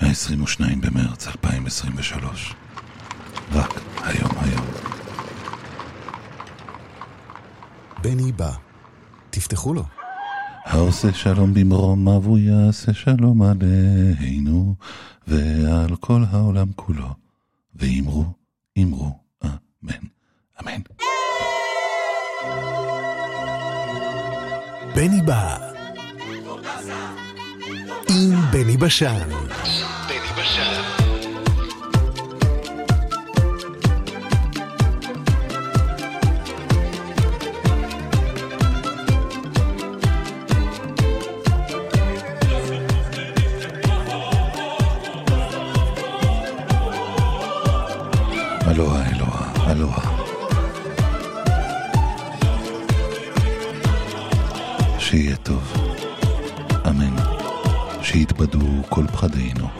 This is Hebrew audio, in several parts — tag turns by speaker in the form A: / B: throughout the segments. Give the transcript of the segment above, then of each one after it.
A: ה-22 במרץ 2023. רק היום היום.
B: בני בא. תפתחו לו.
A: העושה שלום במרומיו הוא יעשה שלום עלינו ועל כל העולם כולו. ואמרו, אמרו, אמן, אמן.
B: בני בא. עם בני בשן. בני בשן.
A: אלוהה, אלוהה, אלוהה. שיהיה טוב. אמן. שיתבדו כל פחדינו.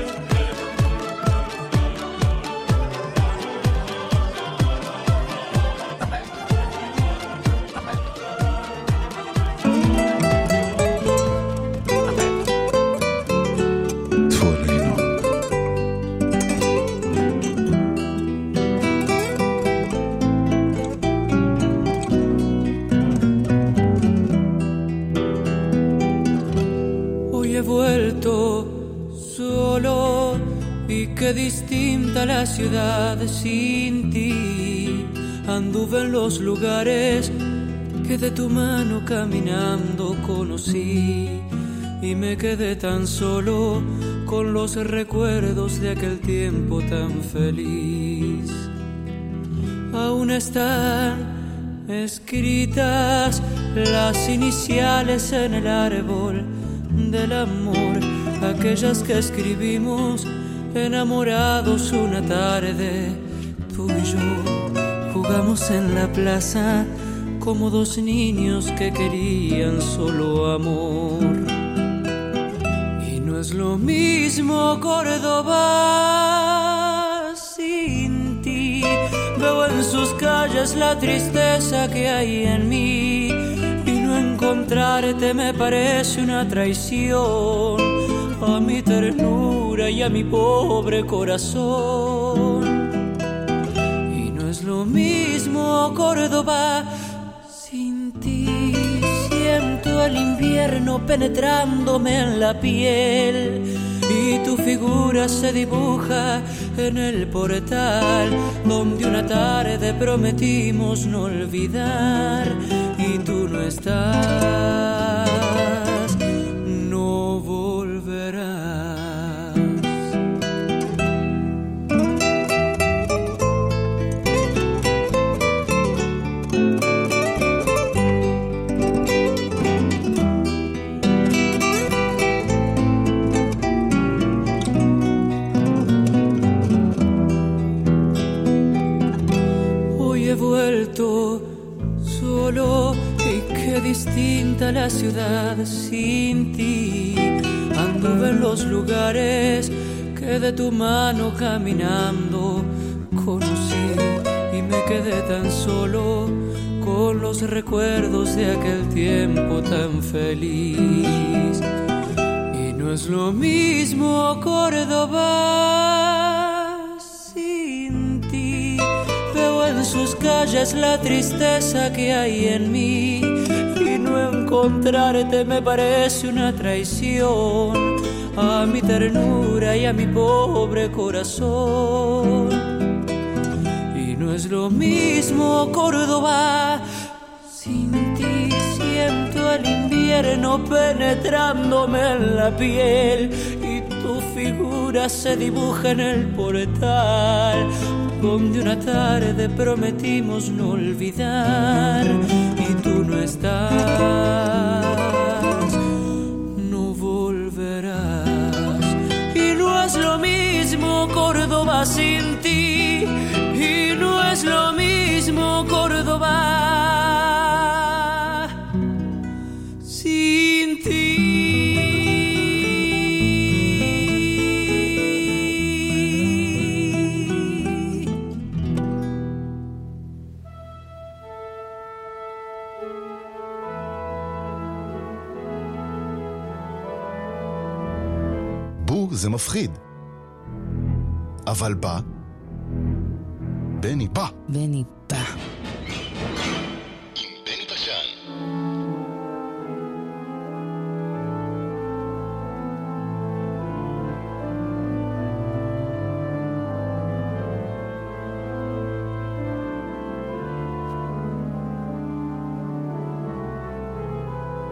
C: Sin ti. Anduve en los lugares que de tu mano caminando conocí y me quedé tan solo con los recuerdos de aquel tiempo tan feliz. Aún están escritas las iniciales en el árbol del amor, aquellas que escribimos enamorados una tarde, tú y yo jugamos en la plaza como dos niños que querían solo amor. Y no es lo mismo Córdoba sin ti. Veo en sus calles la tristeza que hay en mí. Y no encontrarte me parece una traición a mi ternura y a mi pobre corazón. Y no es lo mismo Córdoba sin ti. Siento el invierno penetrándome en la piel y tu figura se dibuja en el portal donde una tarde prometimos no olvidar y tú no estás, distinta la ciudad sin ti. Anduve en los lugares que de tu mano caminando conocí y me quedé tan solo con los recuerdos de aquel tiempo tan feliz. Y no es lo mismo Córdoba sin ti. Veo en sus calles la tristeza que hay en mí. No encontrarte me parece una traición a mi ternura y a mi pobre corazón. Y no es lo mismo Córdoba sin ti siento el invierno penetrándome en la piel y tu figura se dibuja en el portal donde una tarde prometimos no olvidar estás, no volverás. Y no es lo mismo Córdoba sin ti y no es lo mismo Córdoba
B: מפחיד. אבל בא, בני בא.
D: בני בא.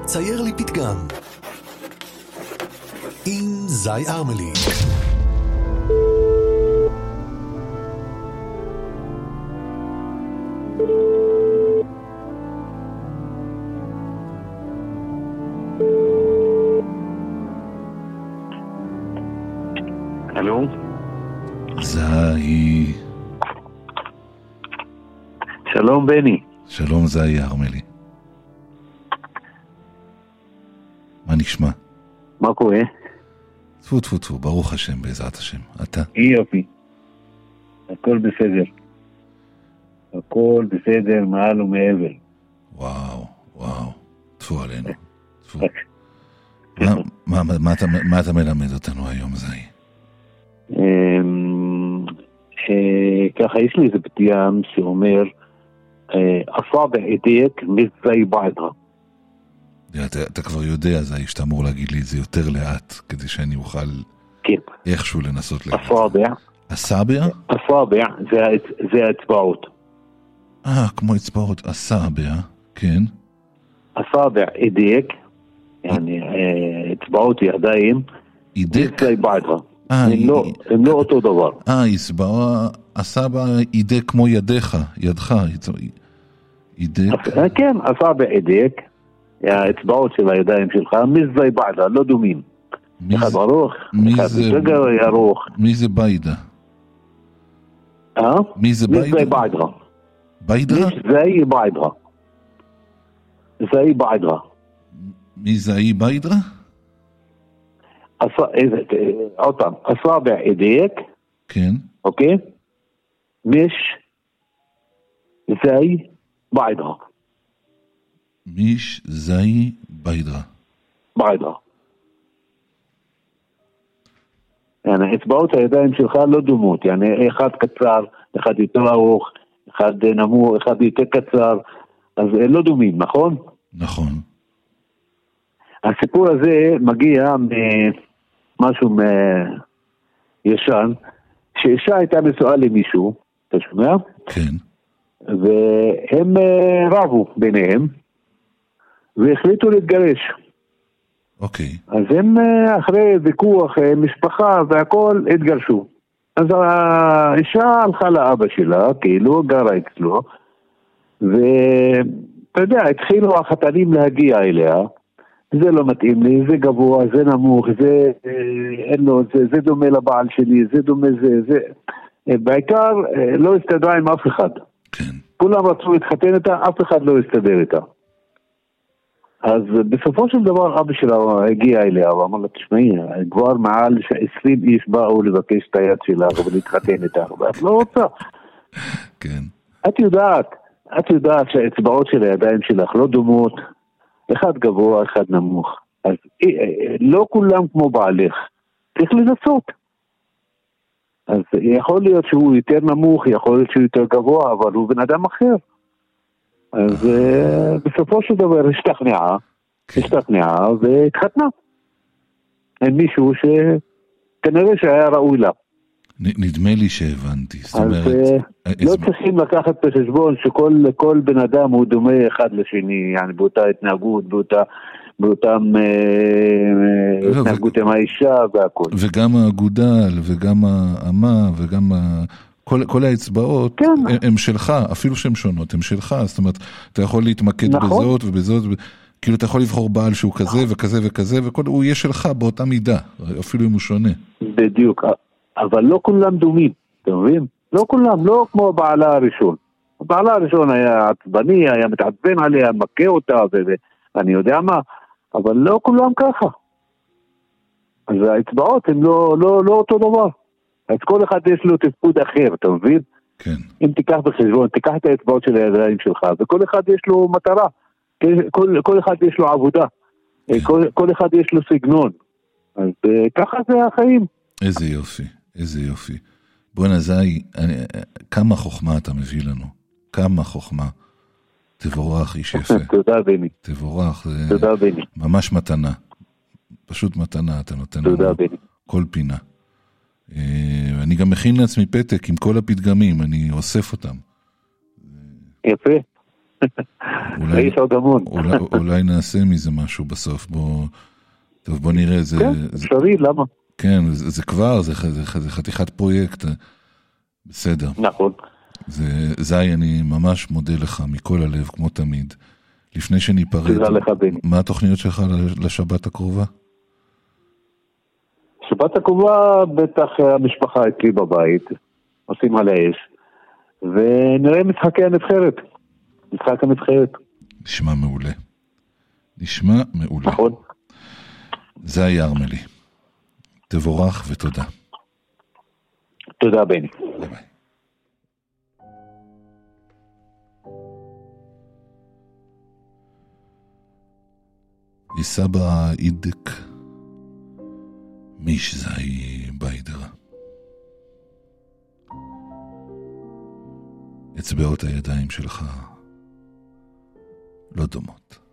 B: צייר לי פתגם עם זי ארמלי
A: זי...
E: שלום בני.
A: שלום זי ארמלי. טפו טפו טפו, ברוך השם, בעזרת השם. אתה?
E: יופי. הכל בסדר. הכל בסדר מעל ומעבר.
A: וואו, וואו. טפו עלינו. טפו. מה, מה, מה, מה, אתה, מה אתה מלמד אותנו היום, זי?
E: אמ, ככה, יש לי איזה פתיין שאומר, אה, אסאבע ידיק מזי בעדה.
A: אתה, אתה כבר יודע, זי, שאתה אמור להגיד לי את זה יותר לאט, כדי שאני אוכל
E: כן,
A: איכשהו לנסות להגיד.
E: אסאבע,
A: אסאבע?
E: אסאבע זה זה האצבעות.
A: אה, כמו אצבעות. אסאבע, כן.
E: אסאבע ידיק, יעני אה, אצבעות ידיים,
A: אידק? אה,
E: הם לא-
A: היא-
E: הם לא אותו דבר.
A: אה, אצבע, אסאבע אידק כמו ידיך, ידך. אידק.
E: אה, כן, אסאבע ידיק, האצבעות של הידיים שלך, מזלי בעדה, לא דומים. אחד ארוך, אחד יותר ארוך.
A: מי זה ביידה?
E: אה?
A: מי זה ביידה?
E: מזלי
A: בעדרה.
E: ביידרה? מזלי בעדרה. זאי בעדרה.
A: מי
E: זאי בעדרה? עוד פעם, אסבע אידייק.
A: כן.
E: אוקיי? مش زي بعضها
A: מיש זי ביידרה.
E: بعضها يعني אצבעות הידיים שלך לא דומות, يعني אחד קצר, אחד יותר ארוך, אחד נמוך, אחד יותר קצר, אז הם לא דומים, נכון?
A: נכון.
E: הסיפור הזה מגיע ממשהו מ- ישן, שאישה הייתה נשואה למישהו, אתה שומע?
A: כן.
E: והם אה, רבו ביניהם, והחליטו להתגרש.
A: אוקיי.
E: אז הם אה, אחרי ויכוח, אה, משפחה והכל, התגרשו. אז האישה הלכה לאבא שלה, כאילו, גרה אצלו, ואתה יודע, התחילו החתנים להגיע אליה, זה לא מתאים לי, זה גבוה, זה נמוך, זה אה, אין לו, זה, זה דומה לבעל שלי, זה דומה זה, זה... בעיקר לא הסתדרה עם אף אחד.
A: כן.
E: כולם רצו להתחתן איתה, אף אחד לא הסתדר איתה. אז בסופו של דבר אבא שלה הגיע אליה ואמר לה, תשמעי, כבר מעל 20 איש באו לבקש את היד שלך ולהתחתן איתך, ואת לא רוצה.
A: כן.
E: את יודעת, את יודעת שהאצבעות של הידיים שלך לא דומות, אחד גבוה, אחד נמוך. אז אה, אה, לא כולם כמו בעלך, צריך לנסות. אז יכול להיות שהוא יותר נמוך, יכול להיות שהוא יותר גבוה, אבל הוא בן אדם אחר. אז אה, בסופו של דבר השתכנעה,
A: כן.
E: השתכנעה והתחתנה. עם מישהו שכנראה שהיה ראוי לה.
A: נדמה לי שהבנתי. זאת
E: אז
A: אומרת...
E: אה,
A: אה,
E: לא
A: הסב-
E: צריכים לקחת בחשבון שכל כל בן אדם הוא דומה אחד לשני, yani באותה התנהגות, באותה, באותם
A: לא,
E: אה, התנהגות עם האישה והכל.
A: וגם האגודל, וגם האמה, וגם. כל, כל האצבעות
E: כן.
A: הם, הם שלך, אפילו שהן שונות, הם שלך, זאת אומרת, אתה יכול להתמקד
E: נכון.
A: בזאת ובזאת, כאילו אתה יכול לבחור בעל שהוא כזה וכזה וכזה, והוא יהיה שלך באותה מידה, אפילו אם הוא שונה.
E: בדיוק, אבל לא כולם דומים, אתה מבין? לא כולם, לא כמו בעלה הראשון. בעלה הראשון היה עצבני, היה מתעצבן עליה, מכה אותה, ואני יודע מה, אבל לא כולם ככה. אז האצבעות הן לא, לא, לא אותו דבר. אז כל אחד יש לו תפקוד אחר, אתה מבין?
A: כן,
E: אם תיקח בחשבון, תיקח את האצבעות של הידיים שלך, וכל אחד יש לו מטרה, כל, כל אחד יש לו עבודה, כל, כל אחד יש לו סגנון. אז uh, ככה זה החיים.
A: איזה יופי, איזה יופי. בואנה זי, אני, כמה חוכמה אתה מביא לנו. כמה חוכמה. תבורך, איש יפה.
E: תודה, בני.
A: תבורך, זה
E: תודה, בני.
A: ממש מתנה. פשוט מתנה אתה נותן
E: תודה,
A: לנו.
E: בני.
A: כל פינה. אה, אני גם מכין לעצמי פתק עם כל הפתגמים, אני אוסף אותם.
E: יפה.
A: אולי,
E: יש עוד המון.
A: אולי, אולי נעשה מזה משהו בסוף, בוא... טוב, בוא נראה, זה...
E: כן,
A: זה
E: אפשרי, למה?
A: כן, זה, זה כבר, זה, זה, זה חתיכת פרויקט. בסדר.
E: נכון.
A: זה, זי, אני ממש מודה לך מכל הלב, כמו תמיד. לפני שניפרד. מה התוכניות שלך לשבת הקרובה?
E: שבת הקרובה בטח המשפחה אצלי בבית, עושים על האש, ונראה משחקי הנבחרת. משחק הנבחרת.
A: נשמע מעולה. נשמע מעולה.
E: נכון.
A: זה היה ארמלי. תבורך ותודה.
E: תודה, בני.
A: ביי ביי. יסבא אידק מיש זי ביידר. אצבעות הידיים שלך לא דומות.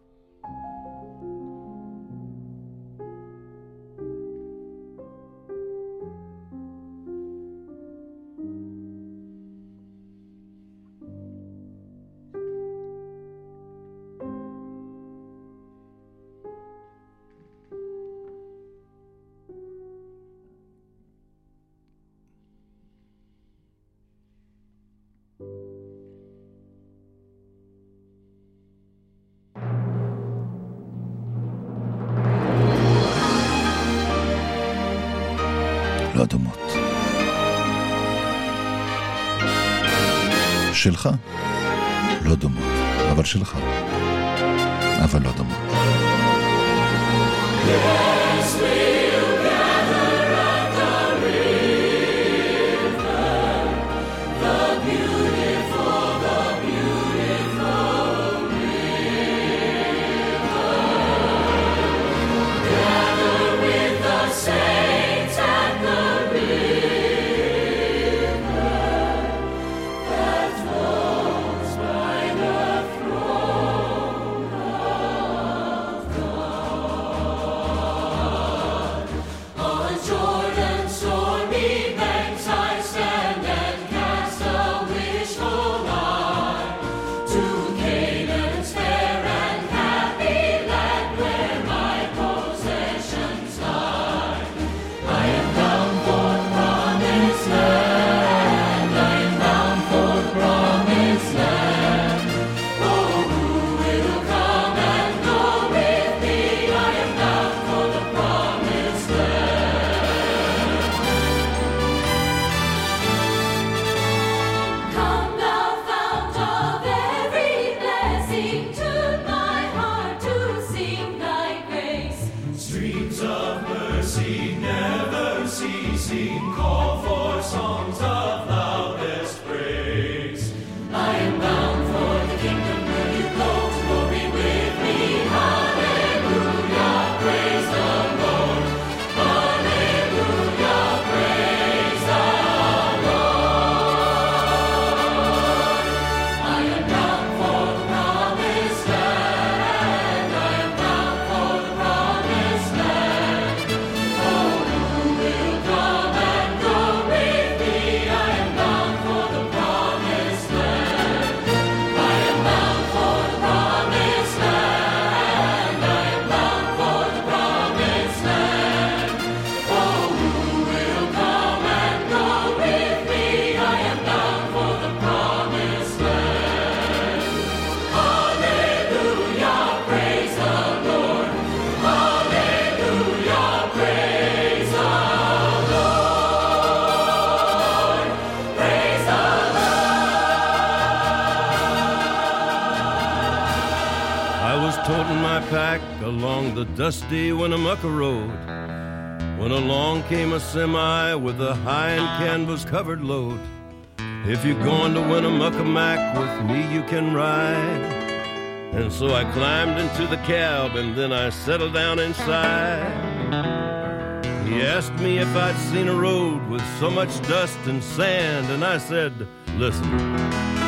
F: Canvas covered load. If you're going to Winnemucca Mac with me, you can ride. And so I climbed into the cab and then I settled down inside. He asked me if I'd seen a road with so much dust and sand, and I said, Listen,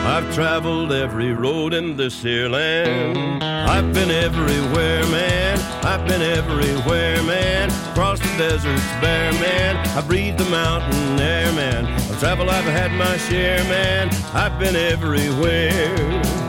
F: I've traveled every road in this here land. I've been everywhere, man. I've been everywhere, man. Across the deserts bare, man. I breathe the mountain air, man. I travel, I've had my share, man. I've been everywhere.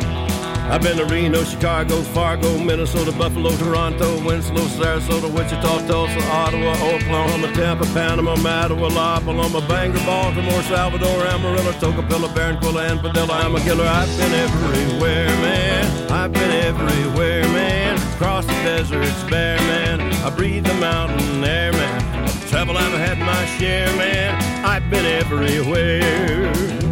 F: I've been to Reno, Chicago, Fargo, Minnesota, Buffalo, Toronto, Winslow, Sarasota, Wichita, Tulsa, Ottawa, Oklahoma, Tampa, Panama, Mattawa, La Paloma, Bangor, Baltimore, Salvador, Amarillo, Tocopilla, Barranquilla, and Padilla. I'm a killer. I've been everywhere, man. I've been everywhere, man. Across the deserts, bare, man. I breathe the mountain air, man. I've I've had my share, man. I've been everywhere.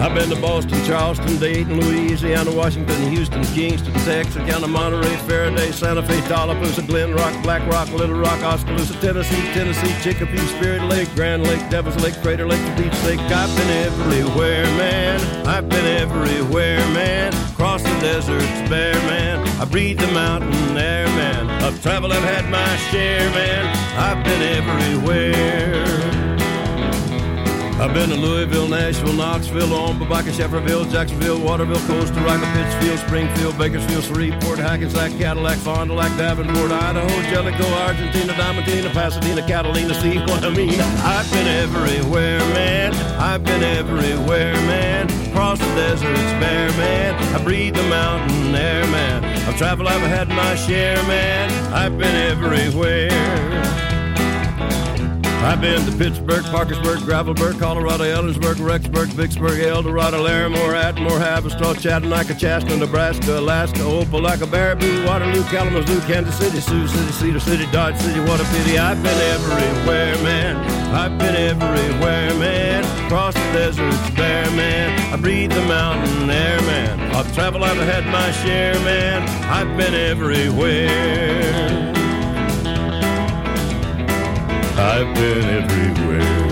F: I've been to Boston, Charleston, Dayton, Louisiana, Washington, Houston, Kingston, Texarkana, Monterey, Faraday, Santa Fe, Tallapoosa, Glen Rock, Black Rock, Little Rock, Oskaloosa, Tennessee, Tennessee, Chicopee, Spirit Lake, Grand Lake, Devil's Lake, Crater Lake, the Beach Lake. I've been everywhere, man. I've been everywhere, man. Across the deserts, bare, man. I breathe the mountain air, man. I've traveled, I've had my share, man. I've been everywhere. I've been to Louisville, Nashville, Knoxville, Omaha, Shefferville, Jacksonville, Waterville, Costa Rica, Pittsfield, Springfield, Bakersfield, Shreveport, Hackensack, Cadillac, Fond du Lac, Davenport, Idaho, Jellicoe, Argentina, Diamantina, Pasadena, Catalina, see what I mean? I've been everywhere, man. I've been everywhere, man. Across the deserts, bare, man. I breathe the mountain air, man. I've traveled, I've had my share, man. I've been everywhere. I've been to Pittsburgh, Parkersburg, Gravelburg, Colorado, Ellensburg, Rexburg, Vicksburg, El Dorado, Larimore, Atmore, Haverstraw, Chattanooga, Chaska, Nebraska, Alaska, Opelika, Baraboo, Waterloo, Kalamazoo, Kansas City, Sioux City, Cedar City, Dodge City. What a pity. I've been everywhere, man. I've been everywhere, man. Across the deserts, bare, man. I breathe the mountain air, man. I've traveled, I've had my share, man. I've been everywhere. I've been everywhere.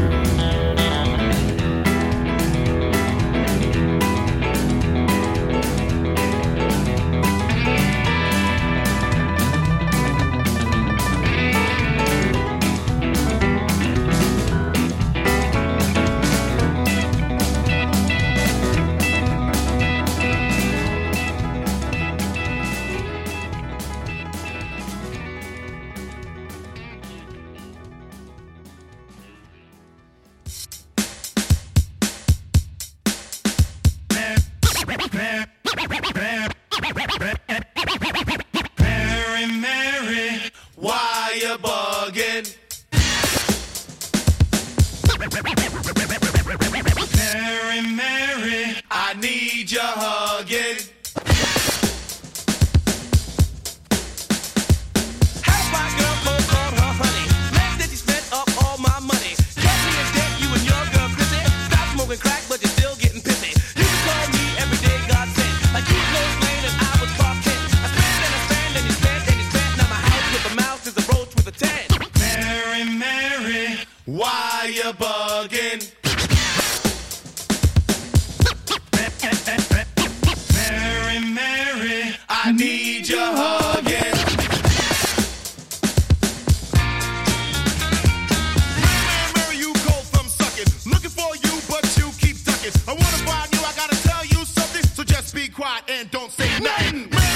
G: Bugging? Mary, Mary, I need your hugging.
H: Man, Mary, you sucking. Looking for you, but you keep ducking. I wanna bribe you, I gotta tell you something. So just be quiet and don't say nothing.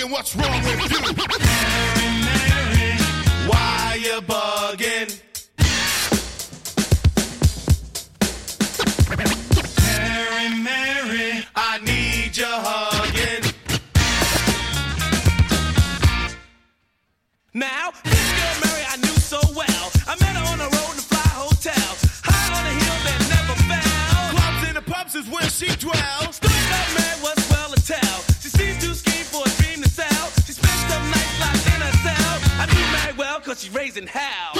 H: Bugging, what's wrong with you?
G: Mary, Mary, why you bugging? Mary, Mary, I need your hugging.
I: Now, this girl Mary I knew so well. I met her on the road in a fly hotel. High on a hill that never fell.
H: Clubs and the pubs is where she dwells.
I: Story about Mary She's raising hell.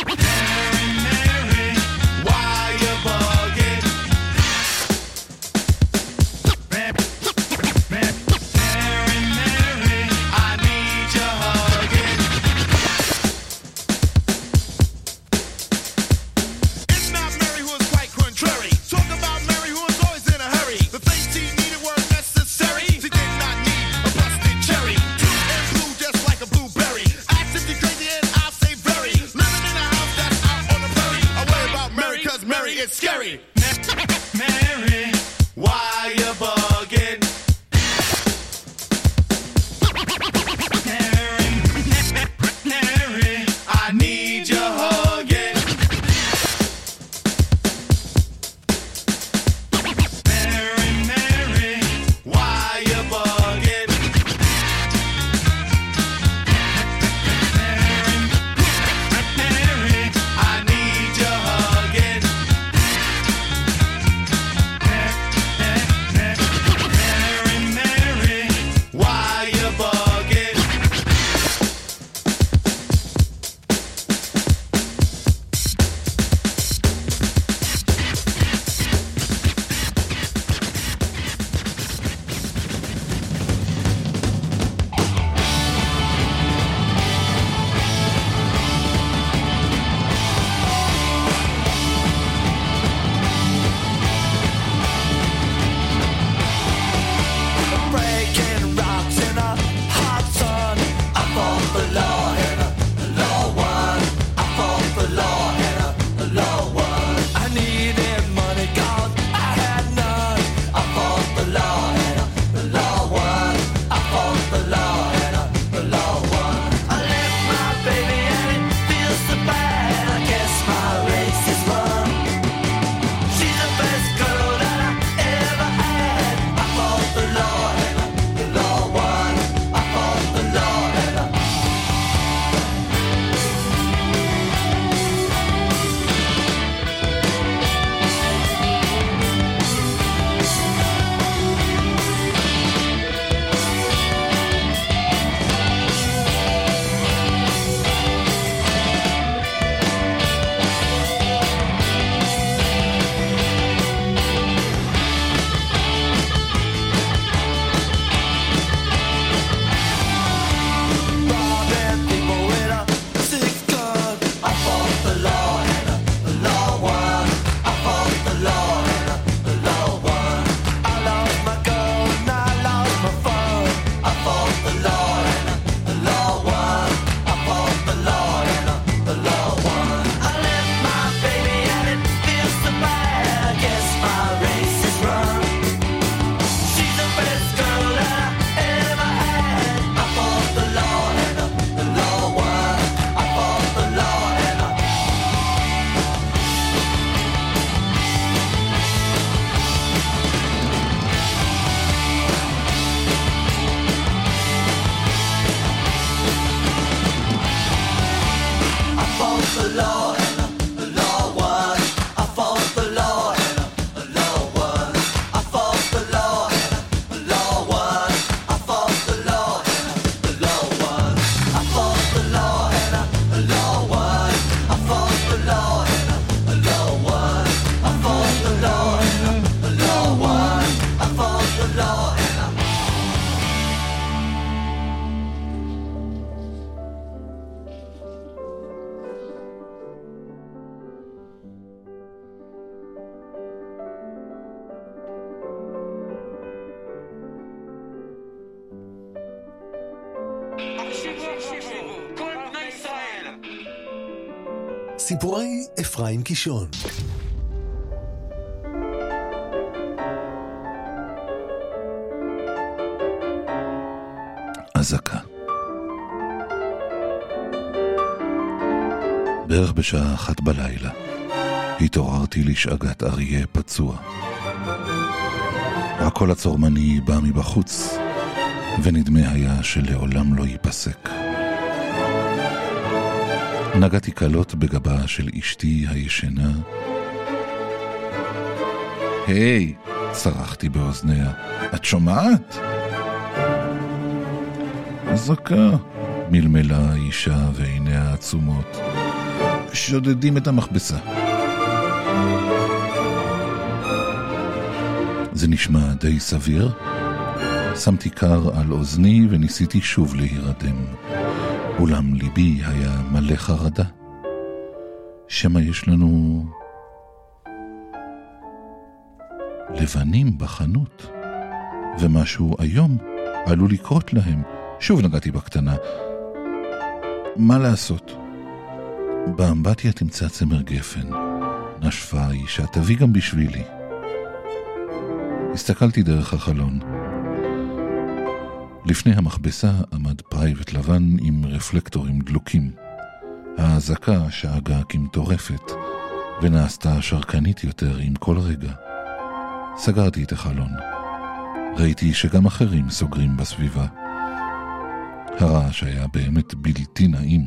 B: אפרים קישון.
A: אזעקה. בערך בשעה אחת בלילה התעוררתי לשאגת אריה פצוע. הקול הצורמני בא מבחוץ, ונדמה היה שלעולם לא ייפסק. נגעתי קלות בגבה של אשתי הישנה. היי, צרחתי באוזניה, את שומעת? אזעקה, מלמלה האישה ועיניה עצומות. שודדים את המכבסה. זה נשמע די סביר. שמתי קר על אוזני וניסיתי שוב להירדם. אולם ליבי היה מלא חרדה. שמא יש לנו... לבנים בחנות, ומשהו איום עלול לקרות להם. שוב נגעתי בקטנה. מה לעשות? באמבטיה תמצא צמר גפן. נשפה האישה, תביא גם בשבילי. הסתכלתי דרך החלון. לפני המכבסה עמד פרייבט לבן עם רפלקטורים דלוקים. האזעקה שאגה כמטורפת, ונעשתה שרקנית יותר עם כל רגע. סגרתי את החלון. ראיתי שגם אחרים סוגרים בסביבה. הרעש היה באמת בלתי נעים.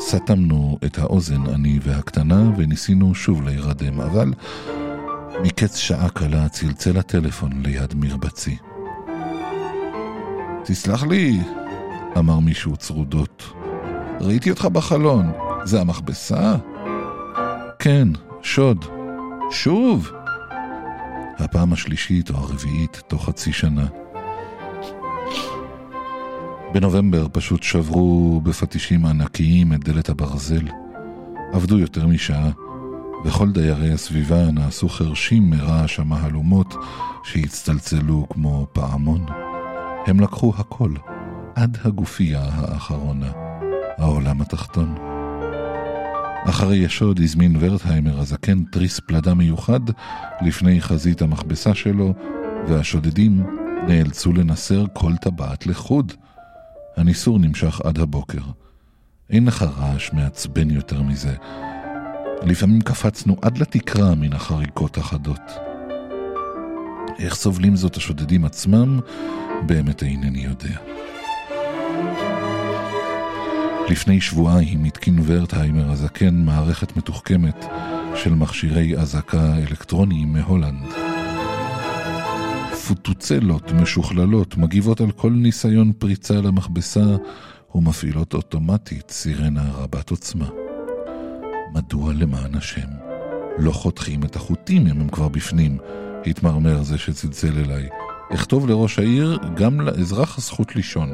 A: סתמנו את האוזן, אני והקטנה, וניסינו שוב להירדם, אבל מקץ שעה קלה צלצל הטלפון ליד מרבצי. תסלח לי, אמר מישהו צרודות. ראיתי אותך בחלון. זה המכבסה? כן, שוד. שוב? הפעם השלישית או הרביעית תוך חצי שנה. בנובמבר פשוט שברו בפטישים ענקיים את דלת הברזל. עבדו יותר משעה, וכל דיירי הסביבה נעשו חרשים מרעש המהלומות שהצטלצלו כמו פעמון. הם לקחו הכל, עד הגופייה האחרונה, העולם התחתון. אחרי ישוד הזמין ורטהיימר הזקן תריס פלדה מיוחד לפני חזית המכבסה שלו, והשודדים נאלצו לנסר כל טבעת לחוד. הניסור נמשך עד הבוקר. אין לך רעש מעצבן יותר מזה. לפעמים קפצנו עד לתקרה מן החריקות החדות. איך סובלים זאת השודדים עצמם, באמת אינני יודע. לפני שבועיים התקין ורטהיימר הזקן מערכת מתוחכמת של מכשירי אזעקה אלקטרוניים מהולנד. פוטוצלות משוכללות מגיבות על כל ניסיון פריצה למכבסה ומפעילות אוטומטית סירנה רבת עוצמה. מדוע למען השם לא חותכים את החוטים אם הם כבר בפנים? התמרמר זה שצלצל אליי. אכתוב לראש העיר, גם לאזרח הזכות לישון.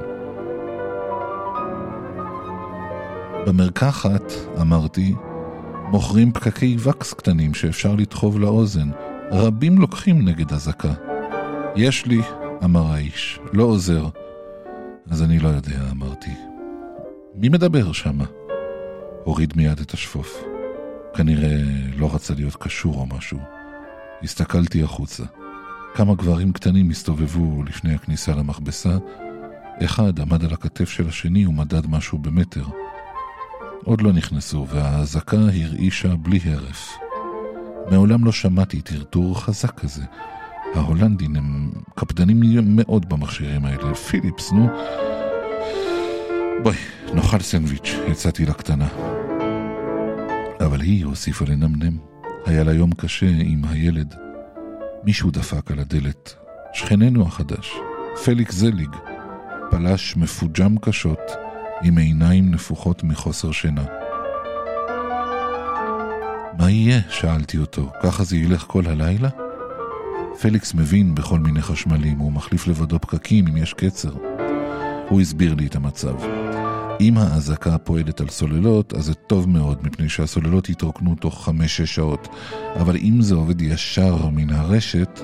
A: במרקחת, אמרתי, מוכרים פקקי וקס קטנים שאפשר לדחוב לאוזן. רבים לוקחים נגד אזעקה. יש לי, אמר האיש, לא עוזר. אז אני לא יודע, אמרתי. מי מדבר שמה? הוריד מיד את השפוף. כנראה לא רצה להיות קשור או משהו. הסתכלתי החוצה. כמה גברים קטנים הסתובבו לפני הכניסה למכבסה. אחד עמד על הכתף של השני ומדד משהו במטר. עוד לא נכנסו, והאזעקה הרעישה בלי הרף. מעולם לא שמעתי טרטור חזק כזה. ההולנדים הם קפדנים מאוד במכשירים האלה. פיליפס, נו. בואי, נאכל סנדוויץ', יצאתי לקטנה. אבל היא הוסיפה לנמנם. היה לה יום קשה עם הילד. מישהו דפק על הדלת. שכננו החדש, פליקס זליג, פלש מפוג'ם קשות, עם עיניים נפוחות מחוסר שינה. מה יהיה? שאלתי אותו. ככה זה ילך כל הלילה? פליקס מבין בכל מיני חשמלים, הוא מחליף לבדו פקקים אם יש קצר. הוא הסביר לי את המצב. אם האזעקה פועלת על סוללות, אז זה טוב מאוד, מפני שהסוללות יתרוקנו תוך חמש-שש שעות. אבל אם זה עובד ישר מן הרשת...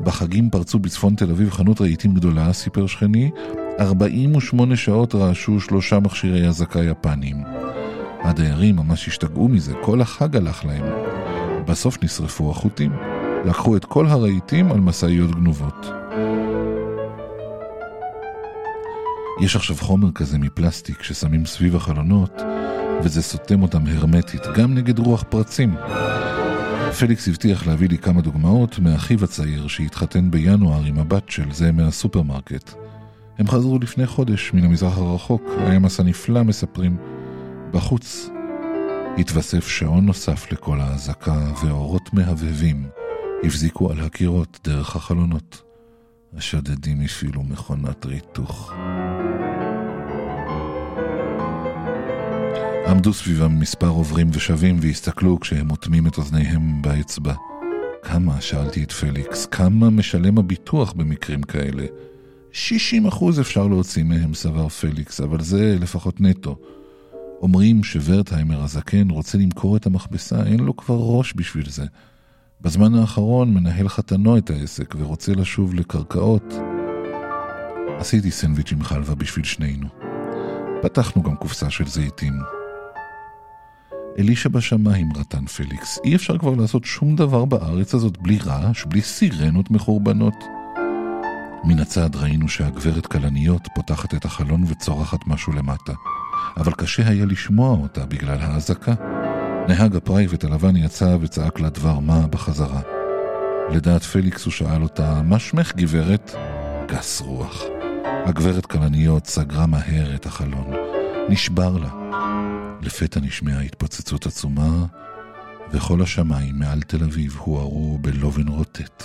A: בחגים פרצו בצפון תל אביב חנות רהיטים גדולה, סיפר שכני, 48 שעות רעשו שלושה מכשירי אזעקה יפניים. הדיירים ממש השתגעו מזה, כל החג הלך להם. בסוף נשרפו החוטים. לקחו את כל הרהיטים על משאיות גנובות. יש עכשיו חומר כזה מפלסטיק ששמים סביב החלונות, וזה סותם אותם הרמטית, גם נגד רוח פרצים. פליקס הבטיח להביא לי כמה דוגמאות מאחיו הצעיר שהתחתן בינואר עם הבת של זה מהסופרמרקט. הם חזרו לפני חודש מן המזרח הרחוק, היה מסע נפלא מספרים. בחוץ התווסף שעון נוסף לכל האזעקה ואורות מהבהבים הבזיקו על הקירות דרך החלונות. השודדים הפעילו מכונת ריתוך. עמדו סביבם מספר עוברים ושבים והסתכלו כשהם אוטמים את אוזניהם באצבע. כמה, שאלתי את פליקס, כמה משלם הביטוח במקרים כאלה? 60 אחוז אפשר להוציא מהם, סבר פליקס, אבל זה לפחות נטו. אומרים שוורטהיימר הזקן רוצה למכור את המכבסה, אין לו כבר ראש בשביל זה. בזמן האחרון מנהל חתנו את העסק ורוצה לשוב לקרקעות. עשיתי סנדוויץ' עם חלבה בשביל שנינו. פתחנו גם קופסה של זיתים. אלי שבשמיים, רטן פליקס. אי אפשר כבר לעשות שום דבר בארץ הזאת בלי רעש, בלי סירנות מחורבנות. מן הצד ראינו שהגברת כלניות פותחת את החלון וצורחת משהו למטה, אבל קשה היה לשמוע אותה בגלל האזעקה. נהג הפרייבט הלבן יצא וצעק לה דבר מה בחזרה. לדעת פליקס הוא שאל אותה, מה שמך גברת? גס רוח. הגברת כלניות סגרה מהר את החלון. נשבר לה. לפתע נשמעה התפוצצות עצומה, וכל השמיים מעל תל אביב הוארו בלובן רוטט.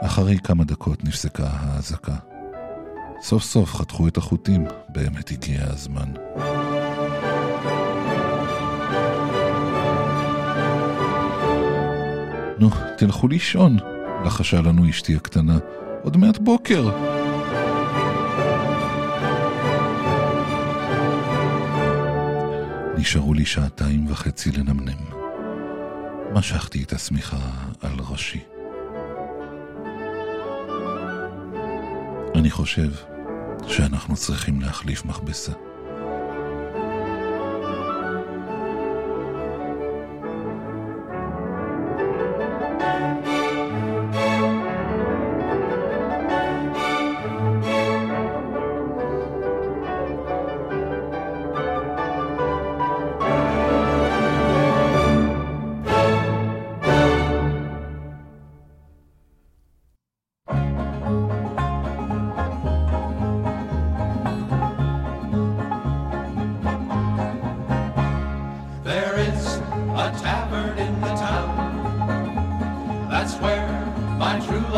A: אחרי כמה דקות נפסקה האזעקה. סוף סוף חתכו את החוטים, באמת הגיע הזמן. נו, תלכו לישון, לחשה לנו אשתי הקטנה. עוד מעט בוקר. נשארו לי שעתיים וחצי לנמנם. משכתי את השמיכה על ראשי. אני חושב שאנחנו צריכים להחליף מכבסה.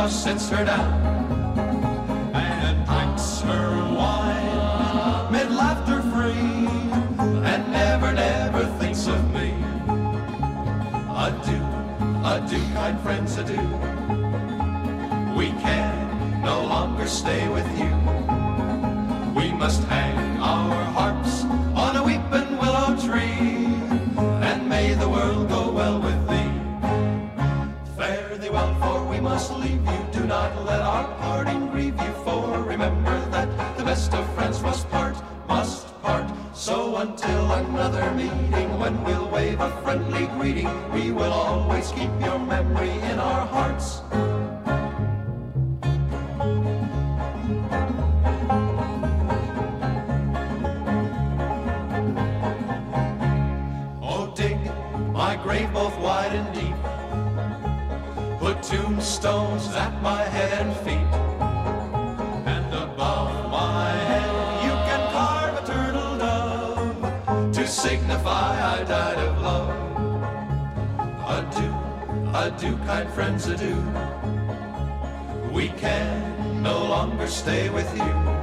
G: Sits her down and drinks her wine mid laughter free and never, never thinks of me. Adieu, adieu, kind friends, adieu. We can no longer stay with you. We must hang must leave you. Do not let our parting grieve you, for remember that the best of friends must part, must part. So until another meeting, when we'll wave a friendly greeting, we will always keep your memory in our hearts. Adieu, kind friends, adieu. We can no longer stay with you.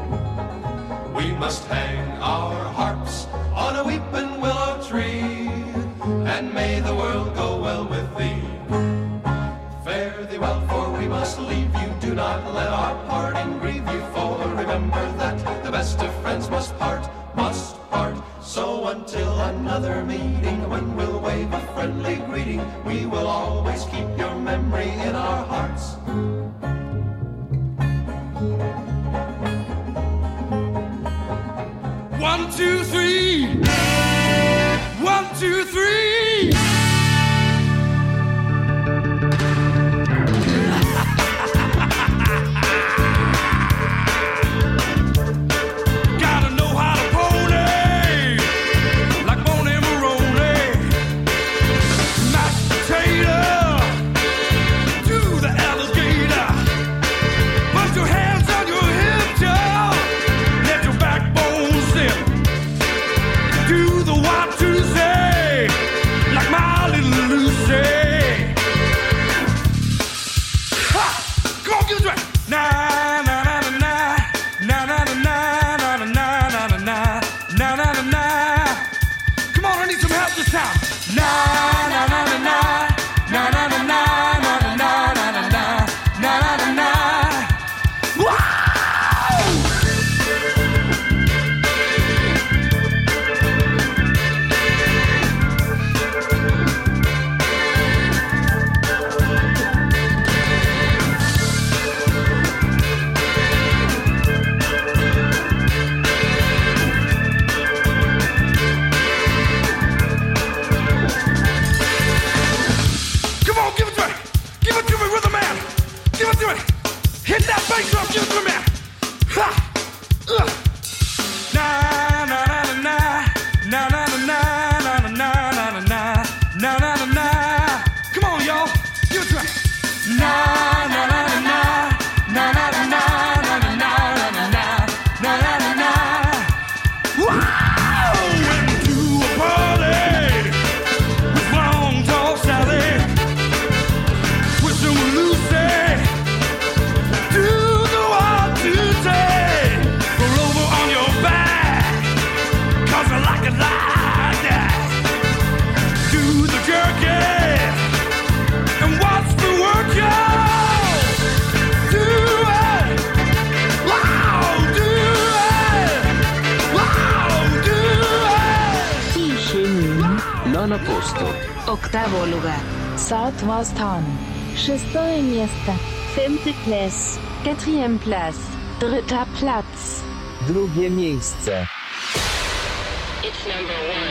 G: another meeting when we'll wave a friendly greeting. We will always keep your memory in our hearts.
I: One, two, three.
J: Octavo lugar. Saatواں स्थान. Шестое место. Femte place. Quatrième place. Dritter Platz.
K: Drugie miejsce.
J: It's number one.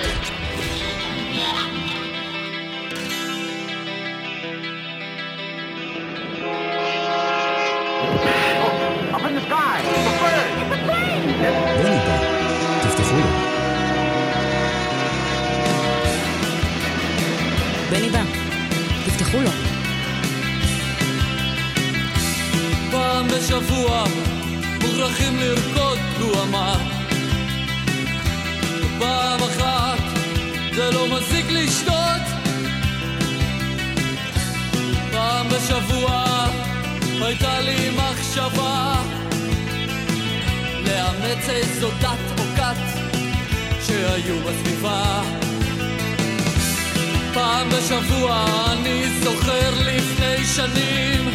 L: קבוע, אני זוכר לפני שנים.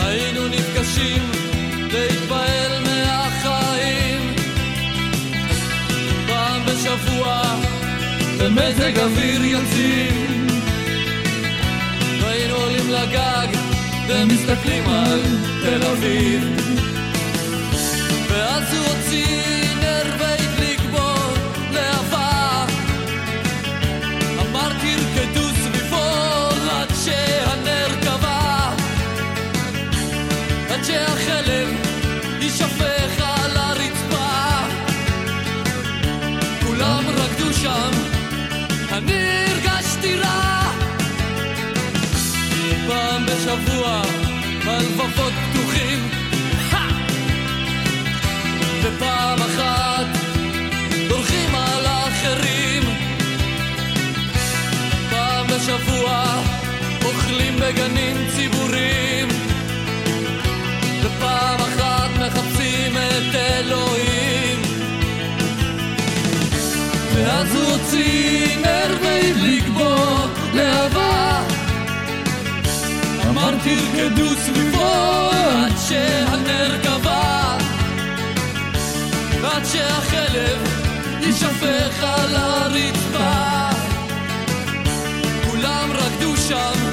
L: היינו נפגשים להתפעל מהחיים. פעם בשבוע במזג אוויר יוצאים והיינו עולים לגג ומסתכלים על תל אביב. ואז הוא הוציא שבוע, הלבבות פתוחים. ופעם אחת דורכים על האחרים. פעם בשבוע אוכלים בגנים ציבוריים. ופעם אחת מחפשים את אלוהים. ואז הוא הוציא תרקדו סביבו עד שהנר קבע עד שהחלב יישפך על הרצפה כולם רקדו שם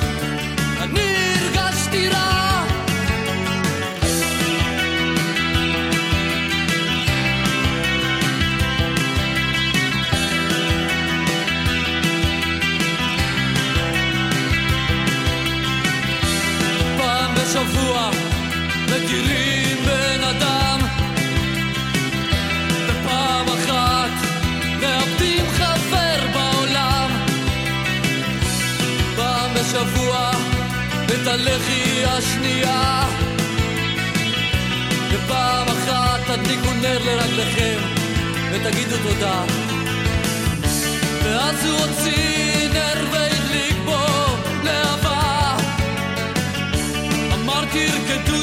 L: את הלחי השנייה. ופעם אחת תדליקו נר לרגליכם ותגידו תודה. ואז הוא הוציא נר והדליק בו להבה אמרתי רקדו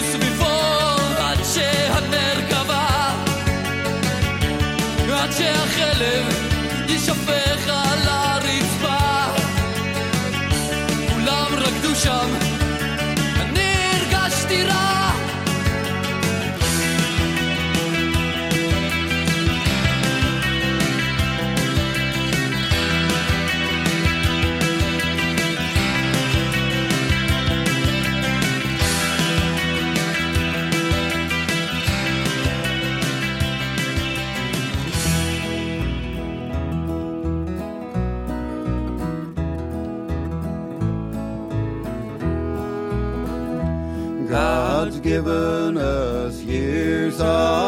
M: given us years of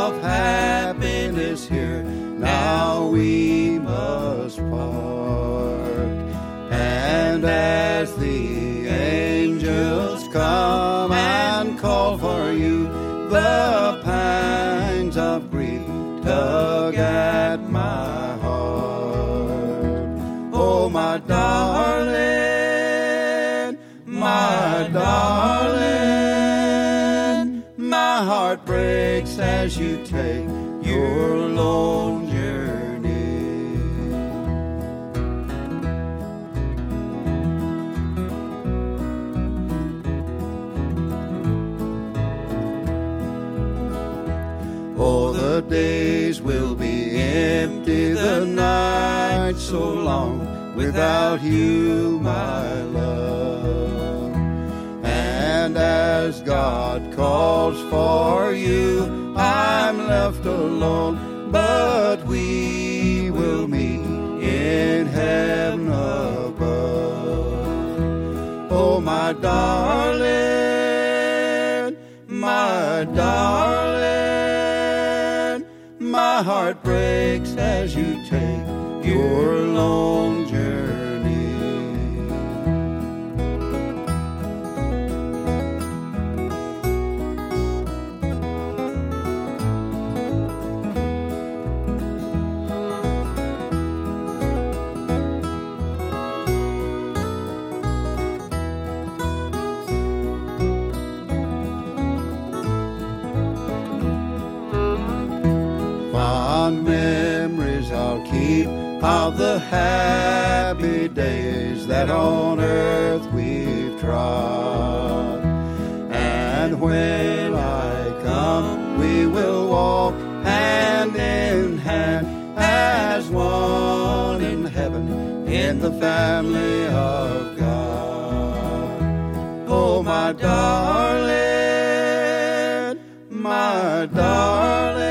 M: as you take your lone journey. Oh, the days will be empty, the night so long without you, my love. And as God calls for you, left alone, but we will meet in heaven above. Oh, my darling, my darling, my heart breaks as you take your long happy days that on earth we've trod. And when I come, we will walk hand in hand as one in heaven in the family of God. Oh, my darling, my darling,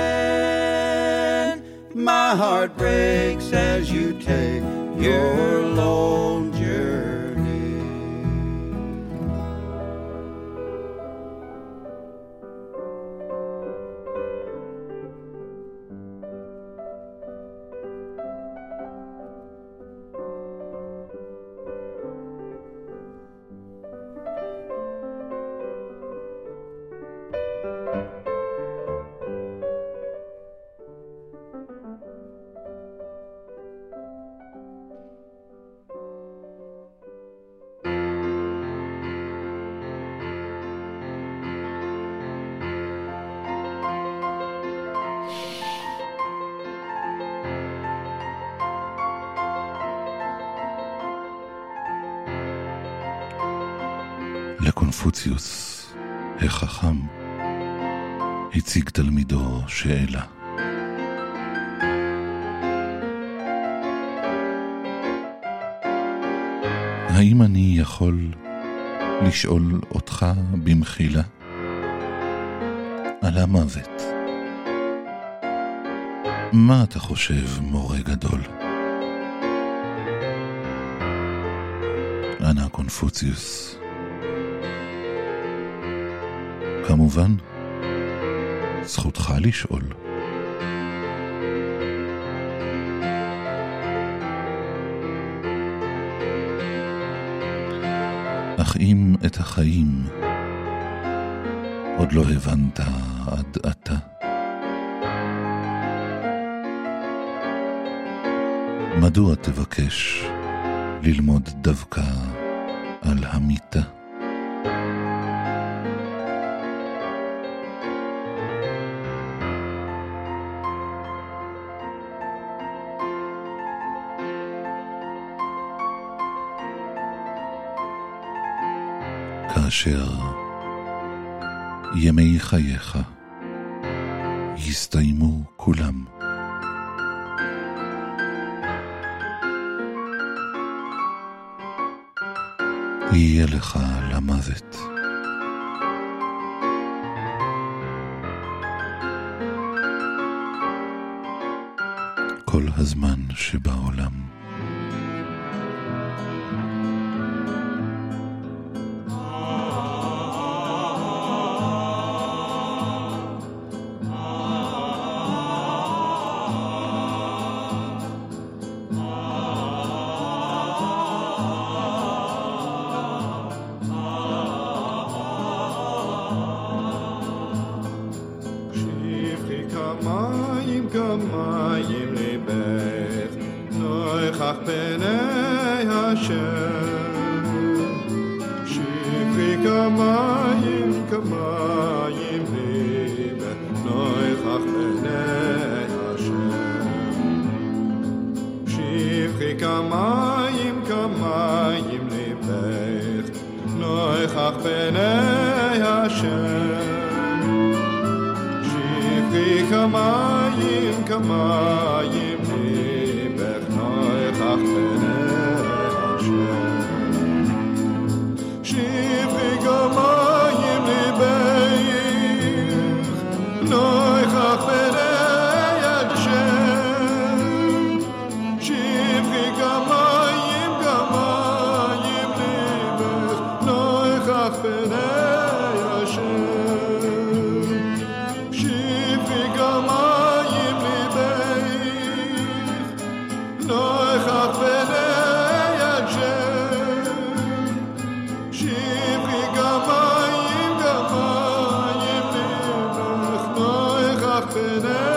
M: my heart breaks as you you're alone.
A: לקונפוציוס החכם הציג תלמידו שאלה. האם אני יכול לשאול אותך במחילה על המוות? מה אתה חושב, מורה גדול? ענה קונפוציוס. כמובן, זכותך לשאול. אך אם את החיים עוד לא הבנת עד עתה. מדוע תבקש ללמוד דווקא על המיטה? כאשר ימי חייך יסתיימו כולם. יהיה לך למוות. כל הזמן שבעולם.
N: happiness.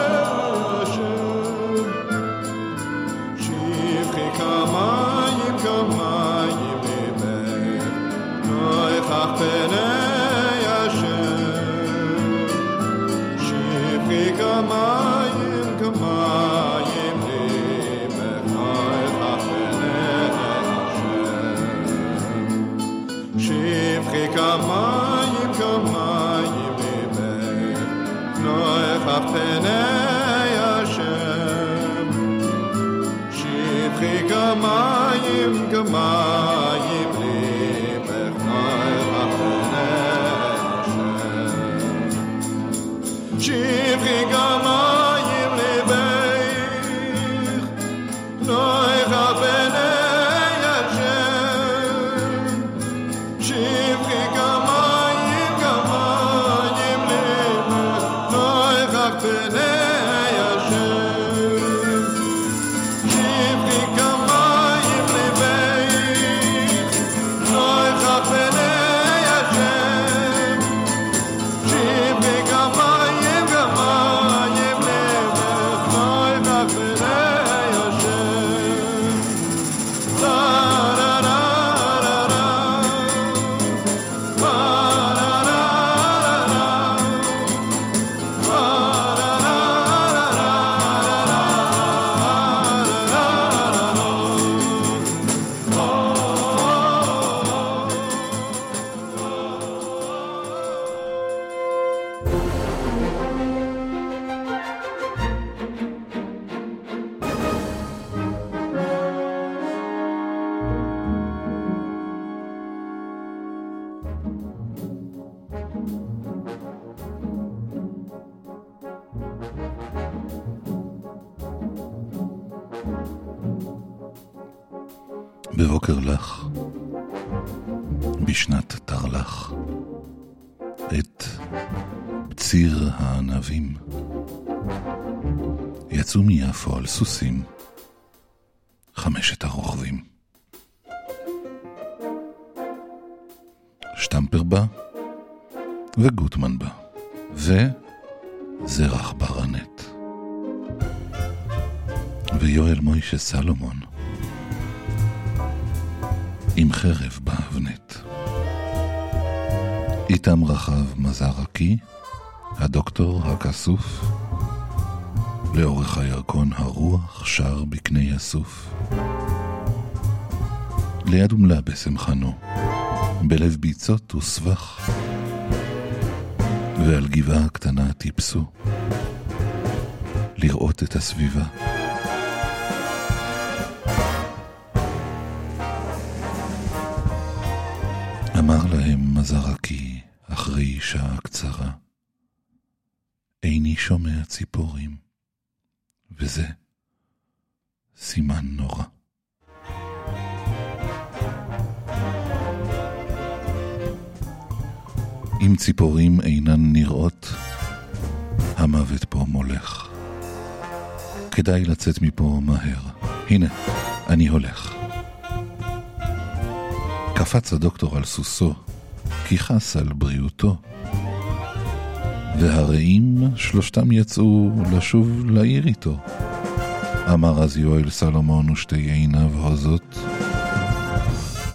N: gemacht.
A: בבוקר לך, בשנת תרל"ח, את ציר הענבים. יצאו מיפו על סוסים חמשת הרוכבים. שטמפר בא, וגוטמן בא, וזרח ברנט, ויואל מוישה סלומון. עם חרב באבנט. איתם רחב מזרקי, הדוקטור הכסוף, לאורך הירקון הרוח שר בקנה הסוף. ליד אומלה בשמחנו, בלב ביצות וסבך, ועל גבעה קטנה טיפסו, לראות את הסביבה. שומע ציפורים, וזה סימן נורא. אם ציפורים אינן נראות, המוות פה מולך. כדאי לצאת מפה מהר. הנה, אני הולך. קפץ הדוקטור על סוסו, כי חס על בריאותו. והרעים שלושתם יצאו לשוב לעיר איתו. אמר אז יואל סלומון ושתי עיניו הוזות,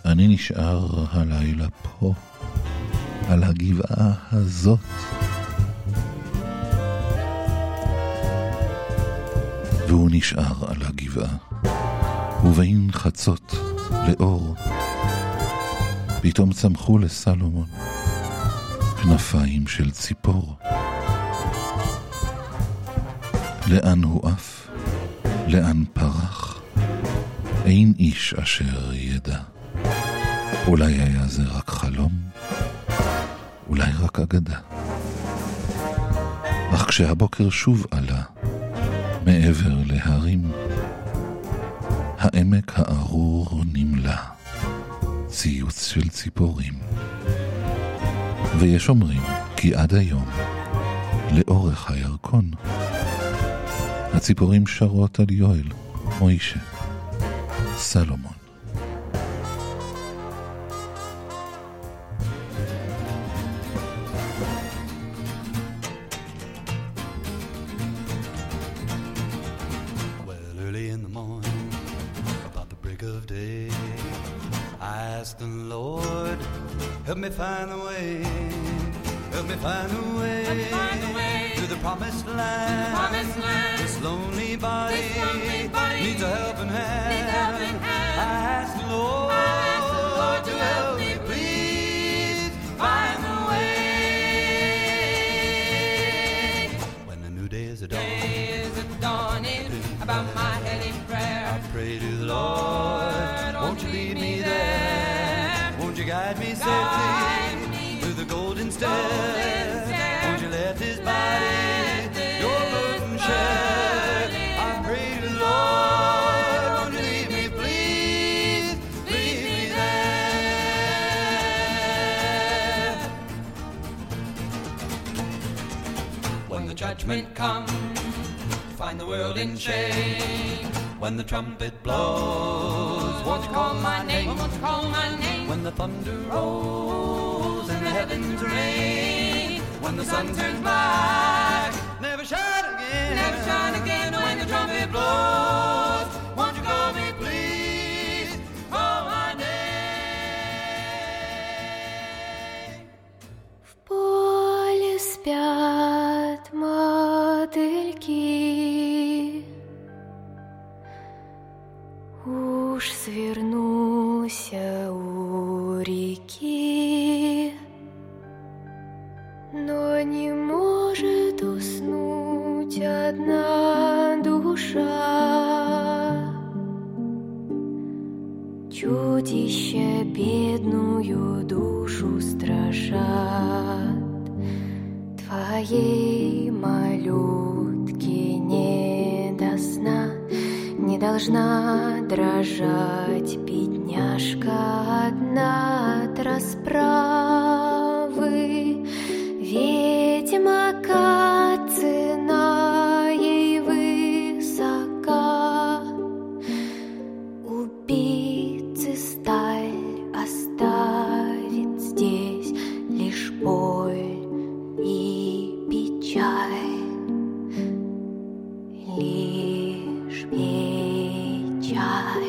A: אני נשאר הלילה פה, על הגבעה הזאת. והוא נשאר על הגבעה, ובין חצות לאור, פתאום צמחו לסלומון כנפיים של ציפור. לאן הוא עף? לאן פרח? אין איש אשר ידע. אולי היה זה רק חלום? אולי רק אגדה. אך כשהבוקר שוב עלה, מעבר להרים, העמק הארור נמלא, ציוץ של ציפורים. ויש אומרים כי עד היום, לאורך הירקון, הציפורים שרות על יואל, מוישה, סלומון.
O: You guide me safely through the golden stairs? Won't you let this body your burden share? I pray to Lord, won't you lead me, please, lead me there?
P: When the judgment comes, find the world in shame.
O: When the trumpet blows, won't you call my name?
P: Won't you call my name?
O: When the thunder rolls and the heavens rain, when the sun turns black, never shine again,
P: Never shine again
O: when the trumpet blows.
Q: Дрожать бедняжка одна от расправы Ведь ведьмака цена ей высока. Убийцы сталь оставит здесь лишь боль и печаль, лишь печаль.
R: shy.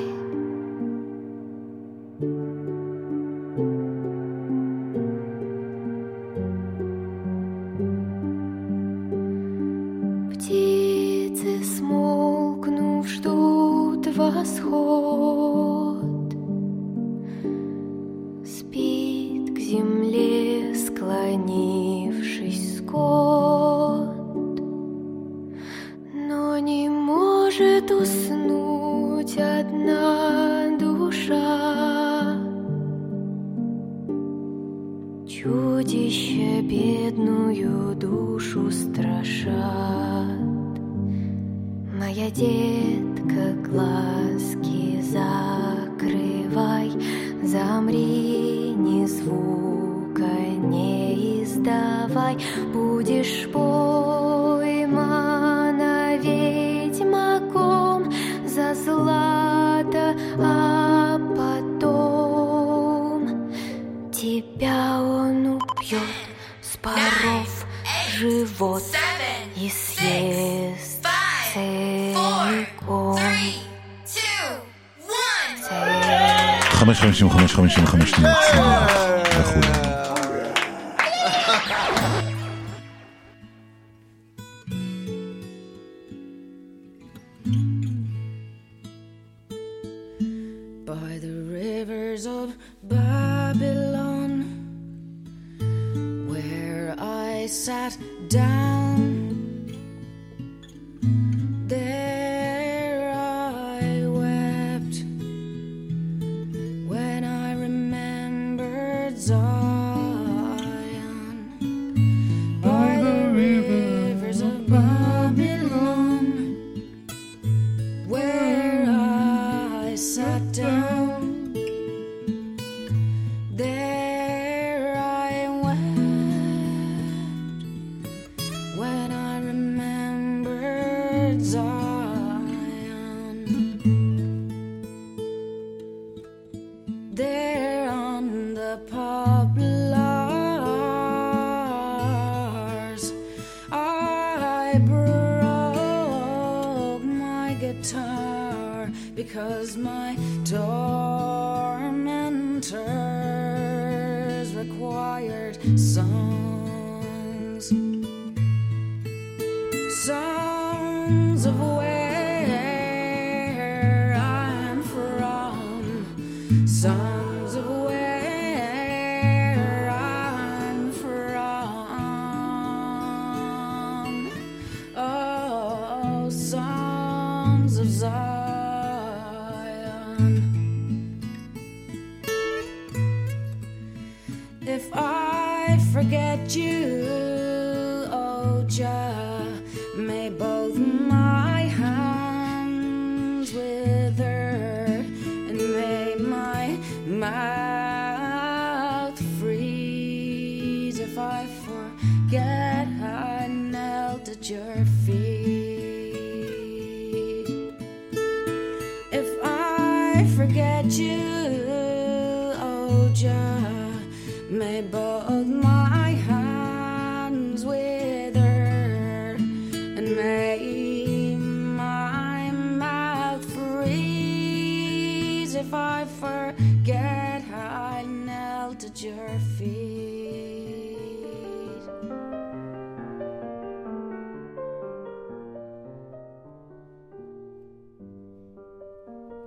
R: If I forget I knelt at your feet.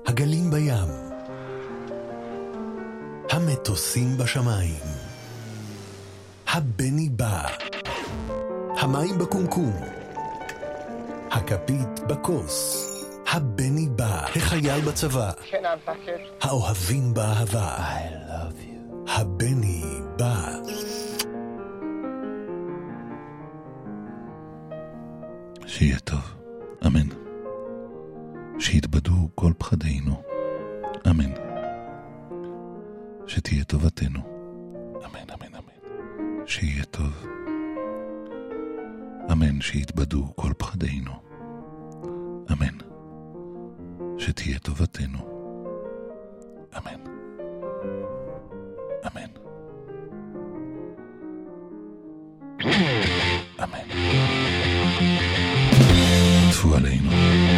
B: הגלים בים, המטוסים בשמיים, הבני בא, המים בקומקום, הכפית בכוס, הבני בא, החייל בצבא, האוהבים באהבה, I love you, הבני בא.
A: שיהיה טוב, אמן. שיתבדו כל פחדינו, אמן. שתהיה טובתנו, אמן, אמן, אמן. שיהיה טוב. אמן שיתבדו כל פחדינו. אמן. שתהיה טובתנו. אמן. אמן. אמן. צפו עלינו.